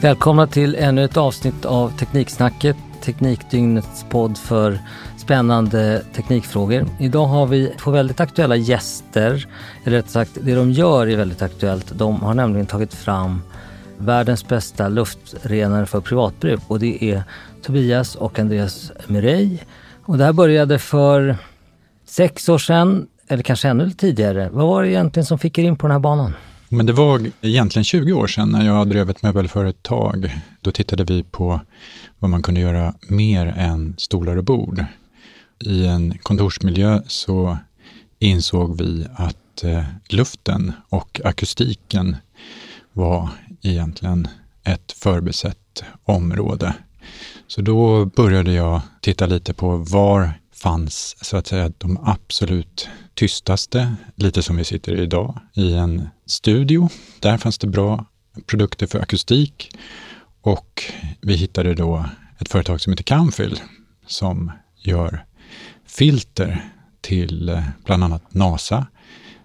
Välkomna till ännu ett avsnitt av Tekniksnacket, Teknikdygnets podd för spännande teknikfrågor. Idag har vi två väldigt aktuella gäster, eller rättare sagt det de gör är väldigt aktuellt. De har nämligen tagit fram världens bästa luftrenare för privatbruk och det är Tobias och Andreas Murray. Och det här började för sex år sedan, eller kanske ännu tidigare. Vad var det egentligen som fick er in på den här banan? Men det var egentligen 20 år sedan när jag drev ett möbelföretag. Då tittade vi på vad man kunde göra mer än stolar och bord. I en kontorsmiljö så insåg vi att eh, luften och akustiken var egentligen ett förbesett område. Så då började jag titta lite på var fanns så att säga de absolut tystaste, lite som vi sitter idag, i en studio. Där fanns det bra produkter för akustik och vi hittade då ett företag som heter Camfil som gör filter till eh, bland annat NASA,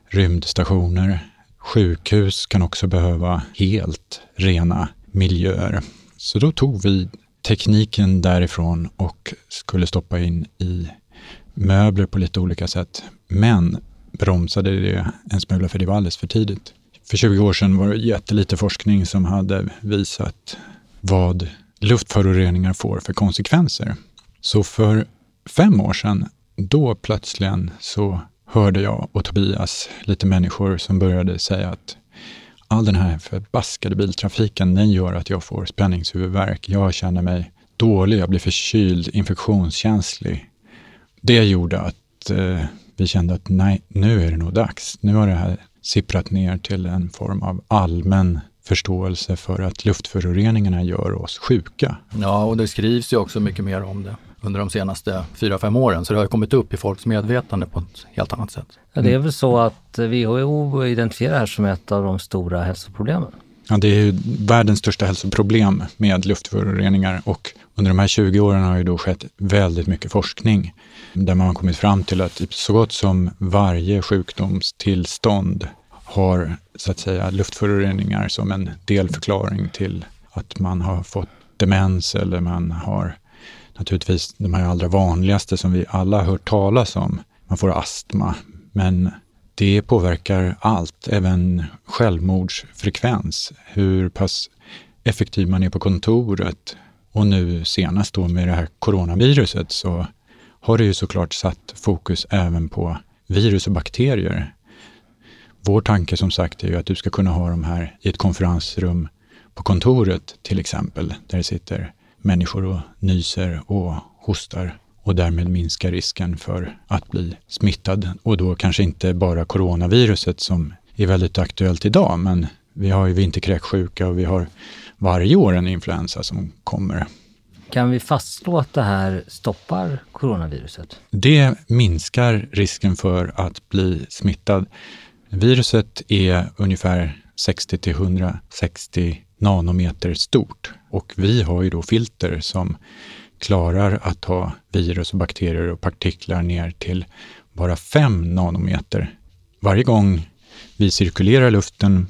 rymdstationer, sjukhus kan också behöva helt rena miljöer. Så då tog vi tekniken därifrån och skulle stoppa in i möbler på lite olika sätt. Men bromsade det en smula för det var alldeles för tidigt. För 20 år sedan var det jättelite forskning som hade visat vad luftföroreningar får för konsekvenser. Så för fem år sedan, då plötsligen så hörde jag och Tobias lite människor som började säga att all den här förbaskade biltrafiken, den gör att jag får spänningshuvudvärk. Jag känner mig dålig, jag blir förkyld, infektionskänslig. Det gjorde att eh, vi kände att nej, nu är det nog dags. Nu har det här sipprat ner till en form av allmän förståelse för att luftföroreningarna gör oss sjuka. Ja, och det skrivs ju också mycket mer om det under de senaste fyra fem åren. Så det har kommit upp i folks medvetande på ett helt annat sätt. Ja, det är väl så att WHO identifierar det här som ett av de stora hälsoproblemen. Ja, det är ju världens största hälsoproblem med luftföroreningar och under de här 20 åren har ju då skett väldigt mycket forskning där man har kommit fram till att typ så gott som varje sjukdomstillstånd har så att säga luftföroreningar som en delförklaring till att man har fått demens eller man har naturligtvis de här allra vanligaste som vi alla har hört talas om. Man får astma, men det påverkar allt, även självmordsfrekvens, hur pass effektiv man är på kontoret. Och nu senast då med det här coronaviruset så har det ju såklart satt fokus även på virus och bakterier. Vår tanke som sagt är ju att du ska kunna ha de här i ett konferensrum på kontoret till exempel, där det sitter människor och nyser och hostar och därmed minska risken för att bli smittad. Och då kanske inte bara coronaviruset som är väldigt aktuellt idag, men vi har ju vinterkräksjuka och vi har varje år en influensa som kommer. Kan vi fastslå att det här stoppar coronaviruset? Det minskar risken för att bli smittad. Viruset är ungefär 60 till 160 nanometer stort och vi har ju då filter som klarar att ta virus och bakterier och partiklar ner till bara 5 nanometer. Varje gång vi cirkulerar luften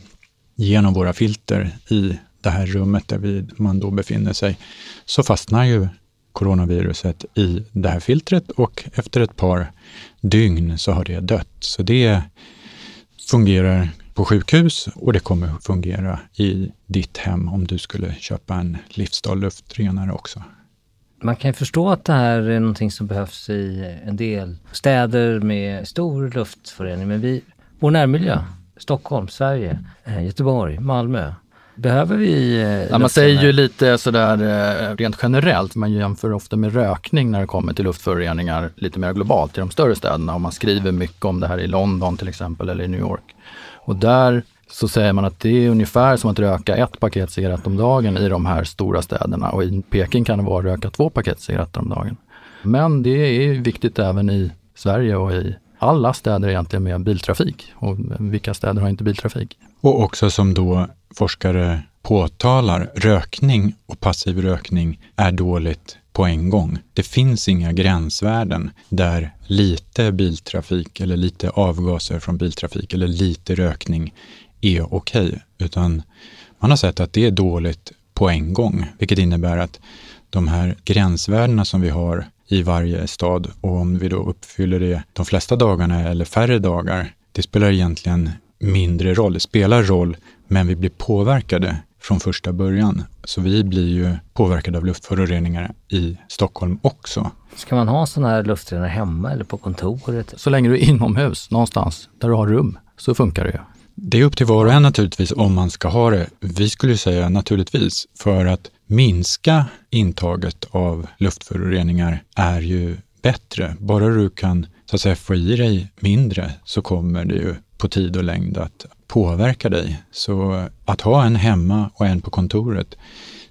genom våra filter i det här rummet där vi, man då befinner sig, så fastnar ju coronaviruset i det här filtret och efter ett par dygn så har det dött. Så det fungerar på sjukhus och det kommer fungera i ditt hem om du skulle köpa en livsdal luftrenare också. Man kan ju förstå att det här är någonting som behövs i en del städer med stor luftförorening. Men vi, vår närmiljö, Stockholm, Sverige, eh, Göteborg, Malmö, Behöver vi... Eh, ja, man säger ju lite sådär eh, rent generellt, man jämför ofta med rökning när det kommer till luftföroreningar lite mer globalt i de större städerna och man skriver mycket om det här i London till exempel eller i New York. Och där så säger man att det är ungefär som att röka ett paket cigarett om dagen i de här stora städerna och i Peking kan det vara att röka två paket cigaretter om dagen. Men det är viktigt även i Sverige och i alla städer egentligen med biltrafik. Och vilka städer har inte biltrafik? Och också som då forskare påtalar, rökning och passiv rökning är dåligt på en gång. Det finns inga gränsvärden där lite biltrafik eller lite avgaser från biltrafik eller lite rökning är okej, okay, utan man har sett att det är dåligt på på en gång, vilket innebär att de här gränsvärdena som vi har i varje stad och om vi då uppfyller det de flesta dagarna eller färre dagar, det spelar egentligen mindre roll. Det spelar roll, men vi blir påverkade från första början. Så vi blir ju påverkade av luftföroreningar i Stockholm också. Ska man ha sådana här luftrenare hemma eller på kontoret? Så länge du är inomhus någonstans där du har rum så funkar det ju. Det är upp till var och en naturligtvis om man ska ha det. Vi skulle säga naturligtvis för att minska intaget av luftföroreningar är ju bättre. Bara du kan så att säga, få i dig mindre så kommer det ju på tid och längd att påverka dig. Så att ha en hemma och en på kontoret,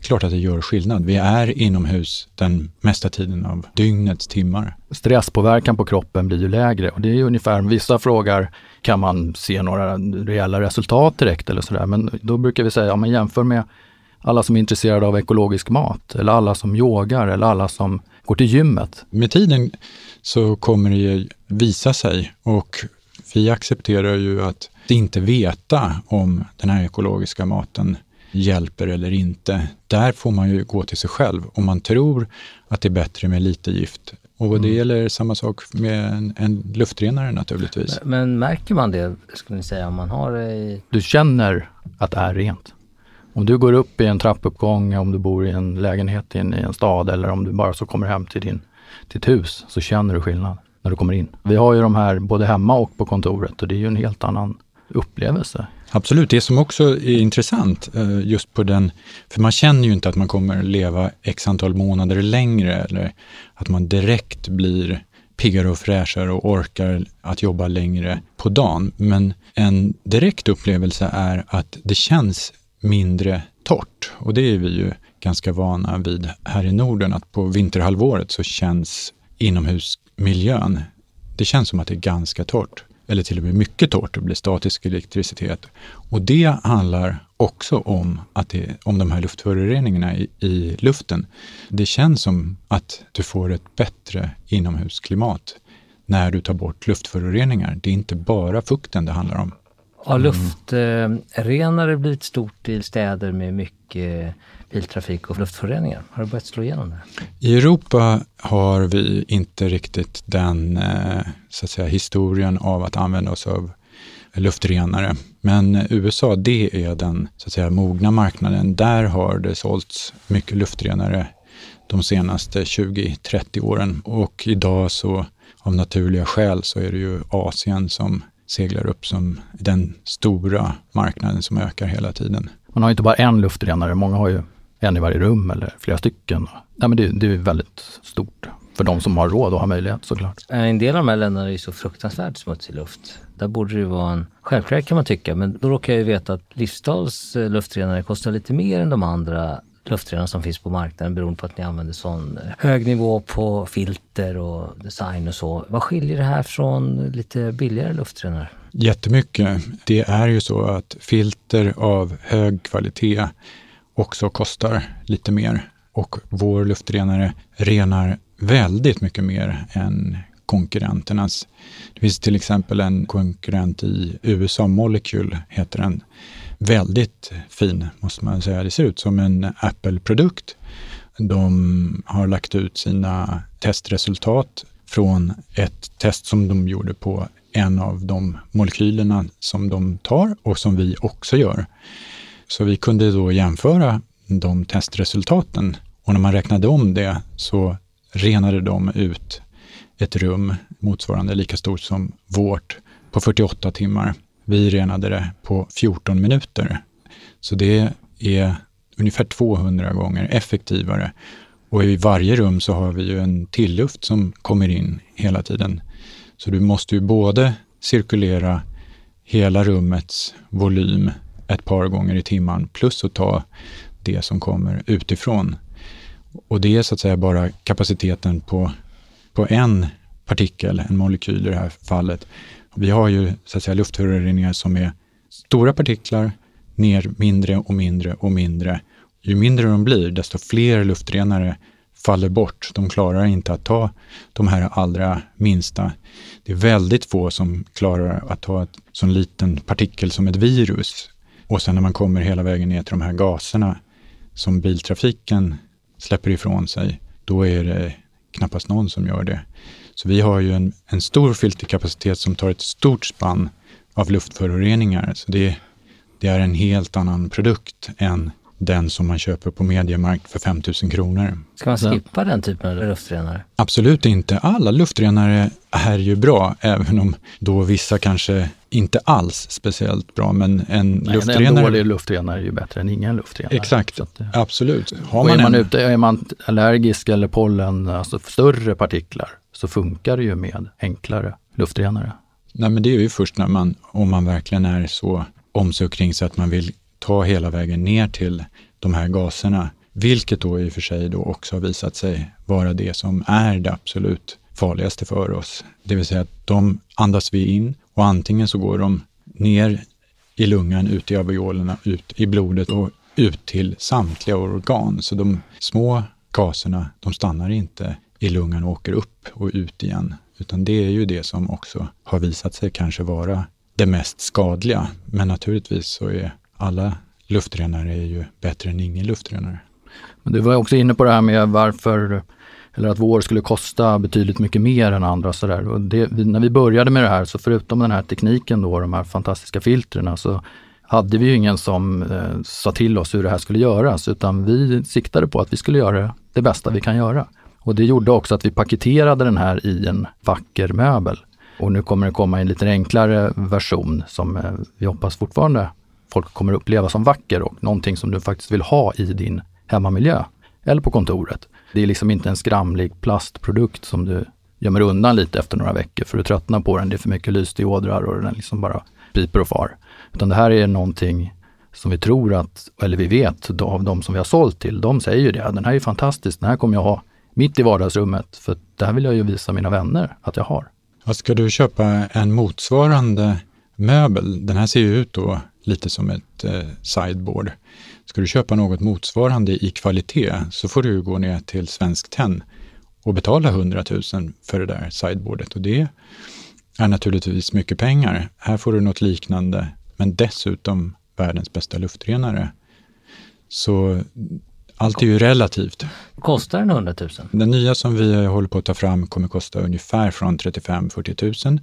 klart att det gör skillnad. Vi är inomhus den mesta tiden av dygnets timmar. Stresspåverkan på kroppen blir ju lägre och det är ju ungefär, vissa frågar, kan man se några reella resultat direkt eller sådär? Men då brukar vi säga, om man jämför med alla som är intresserade av ekologisk mat eller alla som yogar eller alla som går till gymmet. Med tiden så kommer det visa sig och vi accepterar ju att inte veta om den här ekologiska maten hjälper eller inte. Där får man ju gå till sig själv. Om man tror att det är bättre med lite gift och det mm. gäller samma sak med en, en luftrenare naturligtvis. Men, men, märker man det, skulle ni säga, om man har det i... Du känner att det är rent. Om du går upp i en trappuppgång, om du bor i en lägenhet i en, i en stad eller om du bara så kommer hem till din, ditt hus så känner du skillnad när du kommer in. Vi har ju de här både hemma och på kontoret och det är ju en helt annan upplevelse. Absolut, det som också är intressant eh, just på den, för man känner ju inte att man kommer leva x antal månader längre eller att man direkt blir piggare och fräschare och orkar att jobba längre på dagen. Men en direkt upplevelse är att det känns mindre torrt och det är vi ju ganska vana vid här i Norden att på vinterhalvåret så känns inomhus Miljön, det känns som att det är ganska torrt eller till och med mycket torrt och blir statisk elektricitet. Och det handlar också om, att det, om de här luftföroreningarna i, i luften. Det känns som att du får ett bättre inomhusklimat när du tar bort luftföroreningar. Det är inte bara fukten det handlar om. Har luftrenare blivit stort i städer med mycket biltrafik och luftföroreningar? Har det börjat slå igenom där? I Europa har vi inte riktigt den eh, så att säga, historien av att använda oss av luftrenare. Men USA, det är den så att säga, mogna marknaden. Där har det sålts mycket luftrenare de senaste 20-30 åren och idag så av naturliga skäl så är det ju Asien som seglar upp som den stora marknaden som ökar hela tiden. Man har inte bara en luftrenare, många har ju en i varje rum eller flera stycken. Ja, men det, det är väldigt stort för de som har råd och har möjlighet såklart. En del av de här länderna är ju så fruktansvärt smutsig luft. Där borde det vara en självklarhet kan man tycka, men då råkar jag ju veta att Livsdals eh, luftrenare kostar lite mer än de andra luftrenarna som finns på marknaden beroende på att ni använder sån eh, hög nivå på filter och design och så. Vad skiljer det här från lite billigare luftrenare? Jättemycket. Det är ju så att filter av hög kvalitet också kostar lite mer och vår luftrenare renar väldigt mycket mer än konkurrenternas. Det finns till exempel en konkurrent i USA, Molecule heter den. Väldigt fin måste man säga. Det ser ut som en Apple-produkt. De har lagt ut sina testresultat från ett test som de gjorde på en av de molekylerna som de tar och som vi också gör. Så vi kunde då jämföra de testresultaten och när man räknade om det så renade de ut ett rum motsvarande lika stort som vårt på 48 timmar. Vi renade det på 14 minuter. Så det är ungefär 200 gånger effektivare. Och i varje rum så har vi ju en tilluft som kommer in hela tiden. Så du måste ju både cirkulera hela rummets volym ett par gånger i timmen plus att ta det som kommer utifrån. Och det är så att säga bara kapaciteten på, på en partikel, en molekyl i det här fallet. Vi har ju så att säga luftföroreningar som är stora partiklar ner mindre och mindre och mindre. Ju mindre de blir, desto fler luftrenare faller bort. De klarar inte att ta de här allra minsta. Det är väldigt få som klarar att ta en sån liten partikel som ett virus. Och sen när man kommer hela vägen ner till de här gaserna, som biltrafiken släpper ifrån sig, då är det knappast någon som gör det. Så vi har ju en, en stor filterkapacitet som tar ett stort spann av luftföroreningar. Så det, det är en helt annan produkt än den som man köper på Mediamarkt för 5 000 kronor. Ska man skippa den typen av luftrenare? Absolut inte. Alla luftrenare är ju bra, även om då vissa kanske inte alls speciellt bra, men en Nej, luftrenare... En dålig luftrenare är ju bättre än ingen luftrenare. Exakt, att, absolut. Har man är, man en... ute, är man allergisk eller pollen, alltså större partiklar, så funkar det ju med enklare luftrenare. Nej, men det är ju först när man, om man verkligen är så om sig och kring sig att man vill ta hela vägen ner till de här gaserna, vilket då i och för sig då också har visat sig vara det som är det absolut farligaste för oss. Det vill säga att de andas vi in och antingen så går de ner i lungan, ut i alveolerna, ut i blodet och ut till samtliga organ. Så de små gaserna, de stannar inte i lungan och åker upp och ut igen, utan det är ju det som också har visat sig kanske vara det mest skadliga. Men naturligtvis så är alla luftrenare är ju bättre än ingen luftrenare. Men du var också inne på det här med varför, eller att vår skulle kosta betydligt mycket mer än andra. Så där. Och det, när vi började med det här, så förutom den här tekniken då, de här fantastiska filtren, så hade vi ju ingen som eh, sa till oss hur det här skulle göras, utan vi siktade på att vi skulle göra det bästa vi kan göra. Och det gjorde också att vi paketerade den här i en vacker möbel. Och nu kommer det komma en lite enklare version som eh, vi hoppas fortfarande folk kommer uppleva som vacker och någonting som du faktiskt vill ha i din hemmamiljö eller på kontoret. Det är liksom inte en skramlig plastprodukt som du gömmer undan lite efter några veckor för du tröttnar på den. Det är för mycket lysdiodrar och den liksom bara piper och far. Utan det här är någonting som vi tror att, eller vi vet av de som vi har sålt till, de säger ju det. Den här är fantastisk, den här kommer jag ha mitt i vardagsrummet för det här vill jag ju visa mina vänner att jag har. Ska du köpa en motsvarande möbel, den här ser ju ut då lite som ett eh, sideboard. Ska du köpa något motsvarande i kvalitet så får du gå ner till Svensk Tenn och betala 100 000 för det där sideboardet. Och det är naturligtvis mycket pengar. Här får du något liknande, men dessutom världens bästa luftrenare. Så allt är ju relativt. Kostar den 100 000? Den nya som vi håller på att ta fram kommer kosta ungefär från 35-40 000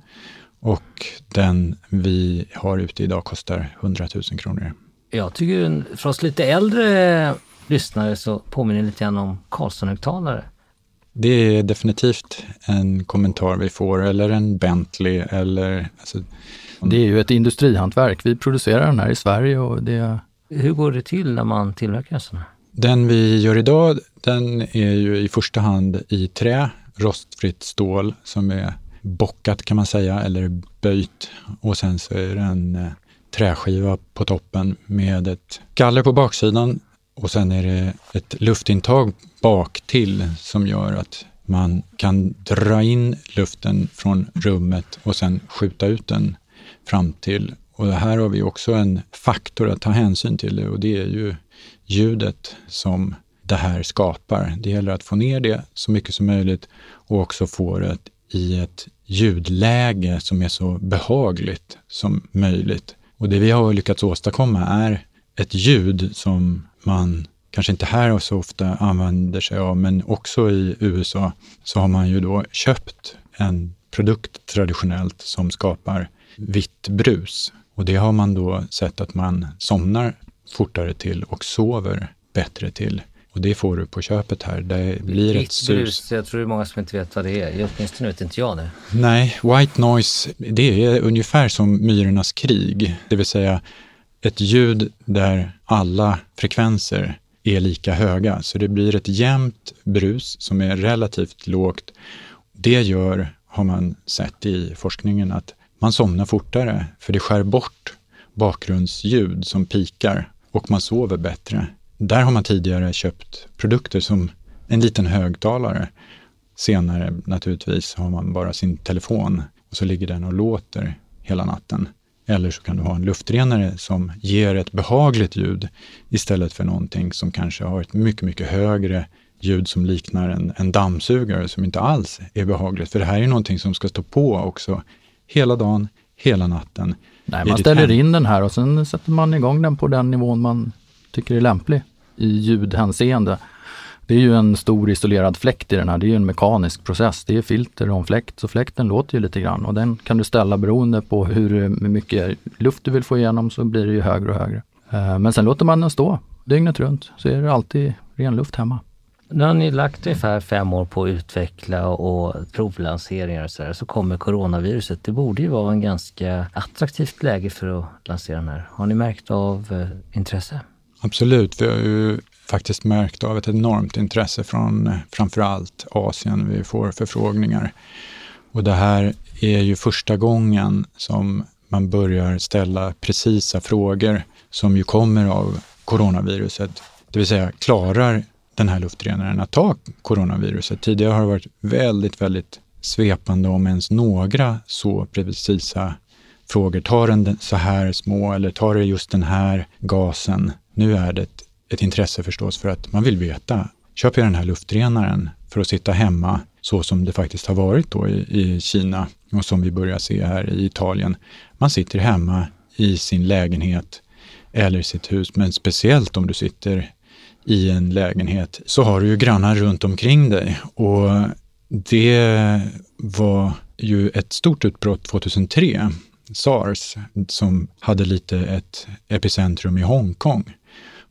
och den vi har ute idag kostar 100 000 kronor. Jag tycker för oss lite äldre lyssnare så påminner det lite grann om Carlsson-högtalare. Det är definitivt en kommentar vi får, eller en Bentley eller... Alltså, det är ju ett industrihantverk. Vi producerar den här i Sverige och det... Hur går det till när man tillverkar en sån här? Den vi gör idag, den är ju i första hand i trä, rostfritt stål som är bockat kan man säga, eller böjt. Och sen så är det en eh, träskiva på toppen med ett galler på baksidan och sen är det ett luftintag bak till som gör att man kan dra in luften från rummet och sen skjuta ut den fram till. Och här har vi också en faktor att ta hänsyn till och det är ju ljudet som det här skapar. Det gäller att få ner det så mycket som möjligt och också få det i ett ljudläge som är så behagligt som möjligt. Och det vi har lyckats åstadkomma är ett ljud som man kanske inte här så ofta använder sig av, men också i USA så har man ju då köpt en produkt traditionellt som skapar vitt brus. Och det har man då sett att man somnar fortare till och sover bättre till. Och det får du på köpet här. Det blir ett sus. Brus, jag tror det är många som inte vet vad det är. Åtminstone vet inte jag det. Nej, white noise, det är ungefär som myrornas krig. Det vill säga ett ljud där alla frekvenser är lika höga. Så det blir ett jämnt brus som är relativt lågt. Det gör, har man sett i forskningen, att man somnar fortare, för det skär bort bakgrundsljud som pikar och man sover bättre. Där har man tidigare köpt produkter som en liten högtalare. Senare naturligtvis har man bara sin telefon och så ligger den och låter hela natten. Eller så kan du ha en luftrenare som ger ett behagligt ljud istället för någonting som kanske har ett mycket, mycket högre ljud som liknar en, en dammsugare som inte alls är behagligt. För det här är någonting som ska stå på också hela dagen, hela natten. Nej, man ställer hem. in den här och sen sätter man igång den på den nivån man tycker är lämplig i ljudhänseende. Det är ju en stor isolerad fläkt i den här. Det är ju en mekanisk process. Det är filter och en fläkt, så fläkten låter ju lite grann och den kan du ställa beroende på hur mycket luft du vill få igenom så blir det ju högre och högre. Eh, men sen låter man den stå dygnet runt så är det alltid ren luft hemma. Nu har ni lagt ungefär fem år på att utveckla och provlanseringar och sådär. Så kommer coronaviruset. Det borde ju vara en ganska attraktivt läge för att lansera den här. Har ni märkt av eh, intresse? Absolut. Vi har ju faktiskt märkt av ett enormt intresse från eh, framförallt Asien. Vi får förfrågningar. Och det här är ju första gången som man börjar ställa precisa frågor som ju kommer av coronaviruset. Det vill säga, klarar den här luftrenaren att ta coronaviruset? Tidigare har det varit väldigt, väldigt svepande om ens några så precisa frågor. Tar den så här små eller tar det just den här gasen? Nu är det ett, ett intresse förstås för att man vill veta. Köper jag den här luftrenaren för att sitta hemma så som det faktiskt har varit då i, i Kina och som vi börjar se här i Italien. Man sitter hemma i sin lägenhet eller sitt hus, men speciellt om du sitter i en lägenhet så har du ju grannar runt omkring dig och det var ju ett stort utbrott 2003, sars, som hade lite ett epicentrum i Hongkong.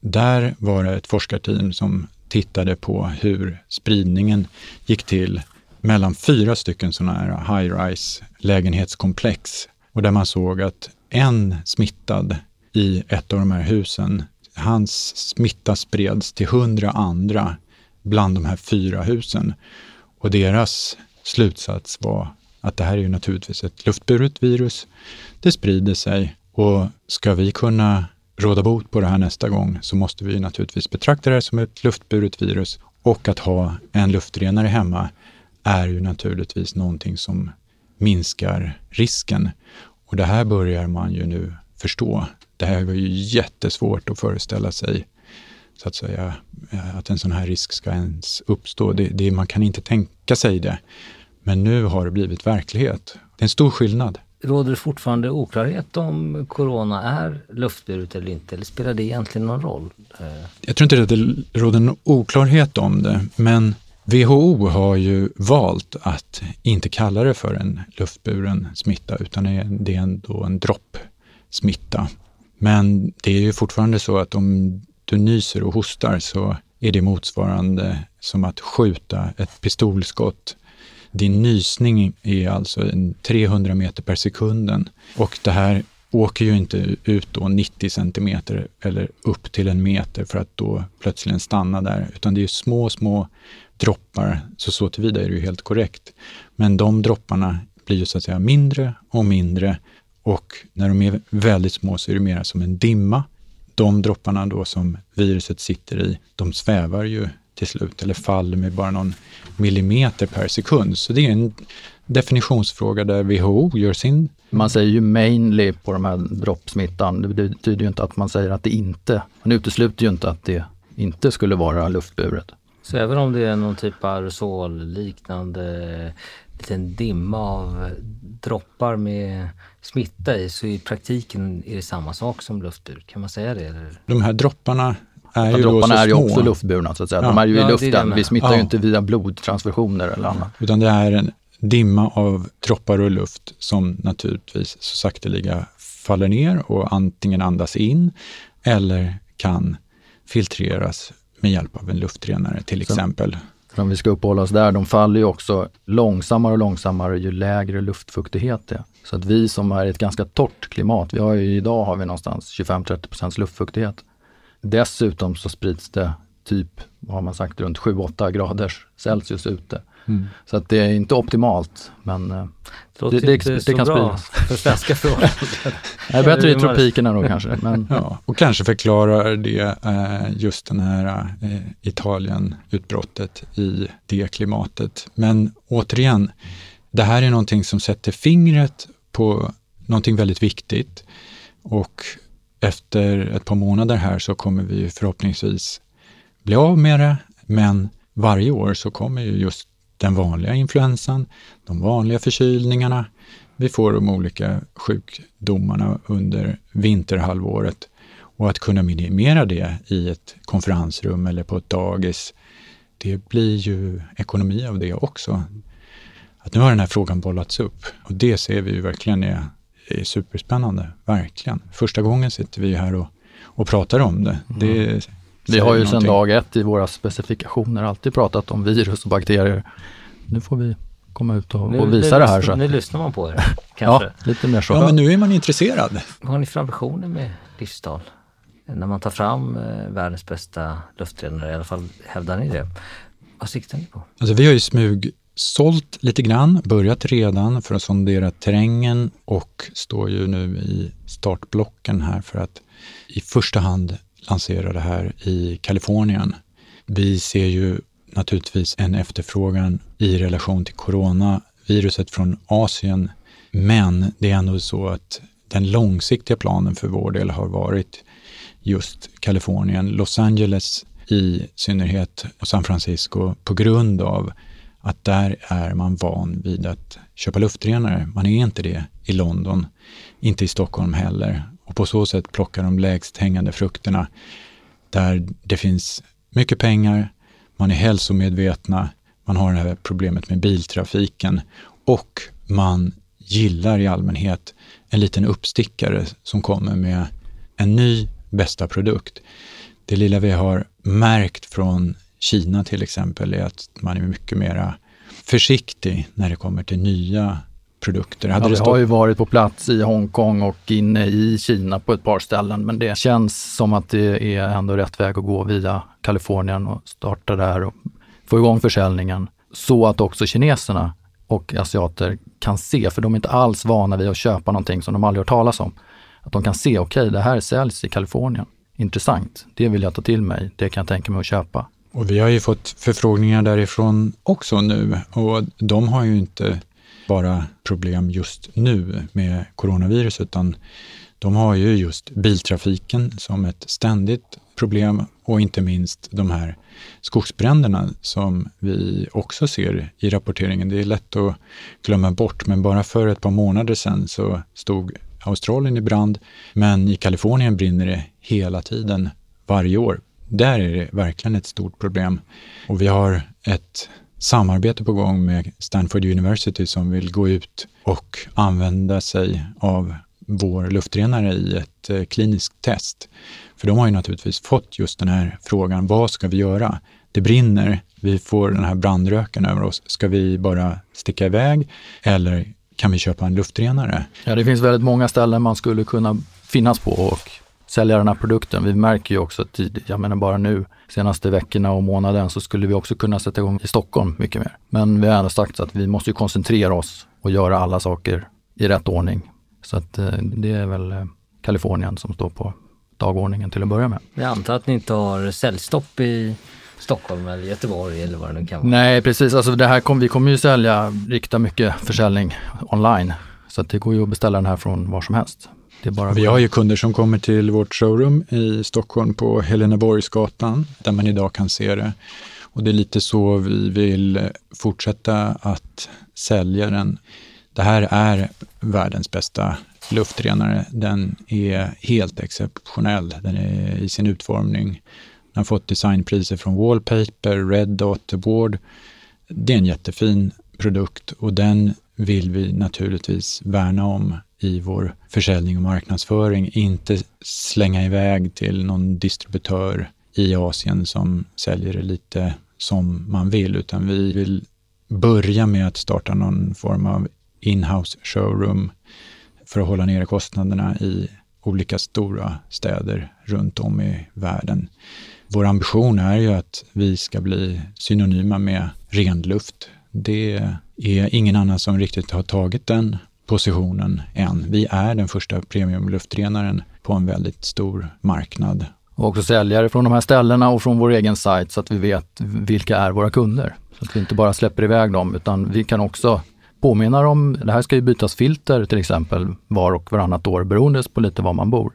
Där var det ett forskarteam som tittade på hur spridningen gick till mellan fyra stycken sådana här high-rise lägenhetskomplex och där man såg att en smittad i ett av de här husen, hans smitta spreds till hundra andra bland de här fyra husen. Och deras slutsats var att det här är ju naturligtvis ett luftburet virus. Det sprider sig och ska vi kunna råda bot på det här nästa gång så måste vi naturligtvis betrakta det här som ett luftburet virus och att ha en luftrenare hemma är ju naturligtvis någonting som minskar risken. Och det här börjar man ju nu förstå. Det här var ju jättesvårt att föreställa sig så att säga, eh, att en sån här risk ska ens uppstå. Det, det, man kan inte tänka sig det. Men nu har det blivit verklighet. Det är en stor skillnad. Råder det fortfarande oklarhet om corona är luftburet eller inte? Eller spelar det egentligen någon roll? Eh, Jag tror inte att det råder någon oklarhet om det, men WHO har ju valt att inte kalla det för en luftburen smitta, utan det är ändå en droppsmitta. Men det är ju fortfarande så att om du nyser och hostar så är det motsvarande som att skjuta ett pistolskott. Din nysning är alltså 300 meter per sekunden och det här åker ju inte ut då 90 centimeter eller upp till en meter för att då plötsligen stanna där, utan det är små, små droppar, så så tillvida är det ju helt korrekt. Men de dropparna blir ju så att säga mindre och mindre och när de är väldigt små så är det mer som en dimma. De dropparna då som viruset sitter i, de svävar ju till slut eller faller med bara någon millimeter per sekund. Så det är en definitionsfråga där WHO gör sin... Man säger ju mainly på de här droppsmittan. Det betyder ju inte att man säger att det inte, man utesluter ju inte att det inte skulle vara luftburet. Så även om det är någon typ av aerosolliknande liten dimma av droppar med smitta i så i praktiken är det samma sak som luftbur. Kan man säga det? Eller? De här dropparna är ja, ju dropparna är ju små. också luftburna så att säga. Ja. De är ju ja, i luften. Vi smittar ja. ju inte via blodtransfusioner eller annat. Utan det är en dimma av droppar och luft som naturligtvis så sakteliga faller ner och antingen andas in eller kan filtreras med hjälp av en luftrenare till så. exempel om vi ska uppehålla oss där, de faller ju också långsammare och långsammare ju lägre luftfuktighet det är. Så att vi som är i ett ganska torrt klimat, vi har ju, idag har vi någonstans 25-30% luftfuktighet. Dessutom så sprids det typ, vad har man sagt, runt 7-8 graders Celsius ute. Mm. Så att det är inte optimalt, men eh, det, det, det, det kan spridas. för svenska förhållanden. det är bättre i tropikerna då kanske. Men... Ja, och kanske förklarar det eh, just den här eh, Italien-utbrottet i det klimatet. Men återigen, det här är någonting som sätter fingret på någonting väldigt viktigt och efter ett par månader här så kommer vi förhoppningsvis bli av med det, men varje år så kommer ju just den vanliga influensan, de vanliga förkylningarna. Vi får de olika sjukdomarna under vinterhalvåret Och att kunna minimera det i ett konferensrum eller på ett dagis, det blir ju ekonomi av det också. Att nu har den här frågan bollats upp och det ser vi ju verkligen är, är superspännande, verkligen. Första gången sitter vi här och, och pratar om det. Mm. det vi har ju sedan dag ett i våra specifikationer alltid pratat om virus och bakterier. Nu får vi komma ut och, nu, och visa nu, det här. Så. Nu lyssnar man på er, kanske. ja, lite mer så. Ja, men nu är man intresserad. Vad har ni för ambitioner med Livstal? När man tar fram eh, världens bästa luftrenare, i alla fall hävdar ni det. Vad siktar ni på? Alltså vi har ju smug sålt lite grann, börjat redan för att sondera terrängen och står ju nu i startblocken här för att i första hand lansera det här i Kalifornien. Vi ser ju naturligtvis en efterfrågan i relation till coronaviruset från Asien. Men det är ändå så att den långsiktiga planen för vår del har varit just Kalifornien, Los Angeles i synnerhet och San Francisco på grund av att där är man van vid att köpa luftrenare. Man är inte det i London, inte i Stockholm heller. Och på så sätt plockar de lägst hängande frukterna där det finns mycket pengar, man är hälsomedvetna, man har det här problemet med biltrafiken och man gillar i allmänhet en liten uppstickare som kommer med en ny bästa produkt. Det lilla vi har märkt från Kina till exempel är att man är mycket mera försiktig när det kommer till nya produkter. Hade ja, vi stått... har ju varit på plats i Hongkong och inne i Kina på ett par ställen, men det känns som att det är ändå rätt väg att gå via Kalifornien och starta där och få igång försäljningen så att också kineserna och asiater kan se, för de är inte alls vana vid att köpa någonting som de aldrig hört talas om. Att de kan se, okej, okay, det här säljs i Kalifornien. Intressant, det vill jag ta till mig, det kan jag tänka mig att köpa. Och vi har ju fått förfrågningar därifrån också nu och de har ju inte bara problem just nu med coronavirus, utan de har ju just biltrafiken som ett ständigt problem och inte minst de här skogsbränderna som vi också ser i rapporteringen. Det är lätt att glömma bort, men bara för ett par månader sedan så stod Australien i brand, men i Kalifornien brinner det hela tiden, varje år. Där är det verkligen ett stort problem. Och vi har ett samarbete på gång med Stanford University som vill gå ut och använda sig av vår luftrenare i ett eh, kliniskt test. För de har ju naturligtvis fått just den här frågan, vad ska vi göra? Det brinner, vi får den här brandröken över oss. Ska vi bara sticka iväg eller kan vi köpa en luftrenare? Ja, det finns väldigt många ställen man skulle kunna finnas på och sälja den här produkten. Vi märker ju också att, jag menar bara nu, senaste veckorna och månaden så skulle vi också kunna sätta igång i Stockholm mycket mer. Men vi har ändå sagt att vi måste koncentrera oss och göra alla saker i rätt ordning. Så att eh, det är väl eh, Kalifornien som står på dagordningen till att börja med. Jag antar att ni inte har säljstopp i Stockholm eller Göteborg eller vad det nu kan vara? Nej precis, alltså det här kom, vi kommer ju sälja, rikta mycket försäljning online. Så att det går ju att beställa den här från var som helst. Vi har ju kunder som kommer till vårt showroom i Stockholm på Heleneborgsgatan där man idag kan se det. Och det är lite så vi vill fortsätta att sälja den. Det här är världens bästa luftrenare. Den är helt exceptionell. Den är i sin utformning. Den har fått designpriser från Wallpaper, Red Dot Award. Det är en jättefin produkt och den vill vi naturligtvis värna om i vår försäljning och marknadsföring. Inte slänga iväg till någon distributör i Asien som säljer det lite som man vill, utan vi vill börja med att starta någon form av inhouse showroom för att hålla nere kostnaderna i olika stora städer runt om i världen. Vår ambition är ju att vi ska bli synonyma med ren luft. Det är ingen annan som riktigt har tagit den positionen än. Vi är den första premiumluftrenaren på en väldigt stor marknad. Och också säljare från de här ställena och från vår egen sajt så att vi vet vilka är våra kunder. Så att vi inte bara släpper iväg dem utan vi kan också påminna om, det här ska ju bytas filter till exempel var och varannat år beroende på lite var man bor.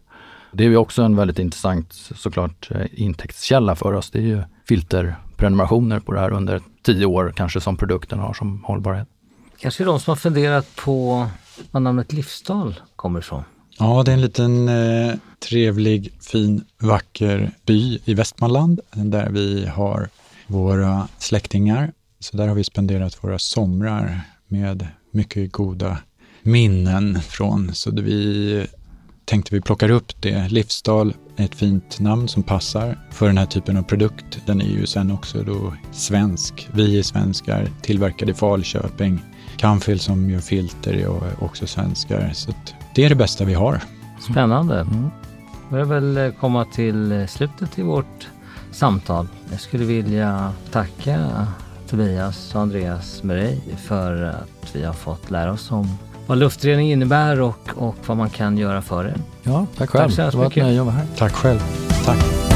Det är ju också en väldigt intressant såklart eh, intäktskälla för oss. Det är ju filterprenumerationer på det här under tio år kanske som produkten har som hållbarhet. Kanske de som har funderat på var namnet Livsdal kommer ifrån. Ja, det är en liten eh, trevlig, fin, vacker by i Västmanland där vi har våra släktingar. Så där har vi spenderat våra somrar med mycket goda minnen från. Så vi tänkte vi plockar upp det. Livsdal är ett fint namn som passar för den här typen av produkt. Den är ju sen också då svensk. Vi är svenskar, tillverkade i Falköping. Canfield som gör filter är också svenskar. Så det är det bästa vi har. Spännande. Mm. börjar väl komma till slutet i vårt samtal. Jag skulle vilja tacka Tobias och Andreas Murray för att vi har fått lära oss om vad luftrening innebär och, och vad man kan göra för det. Ja, tack själv. Tack så det var ett nöje att vara här. Tack själv. Tack.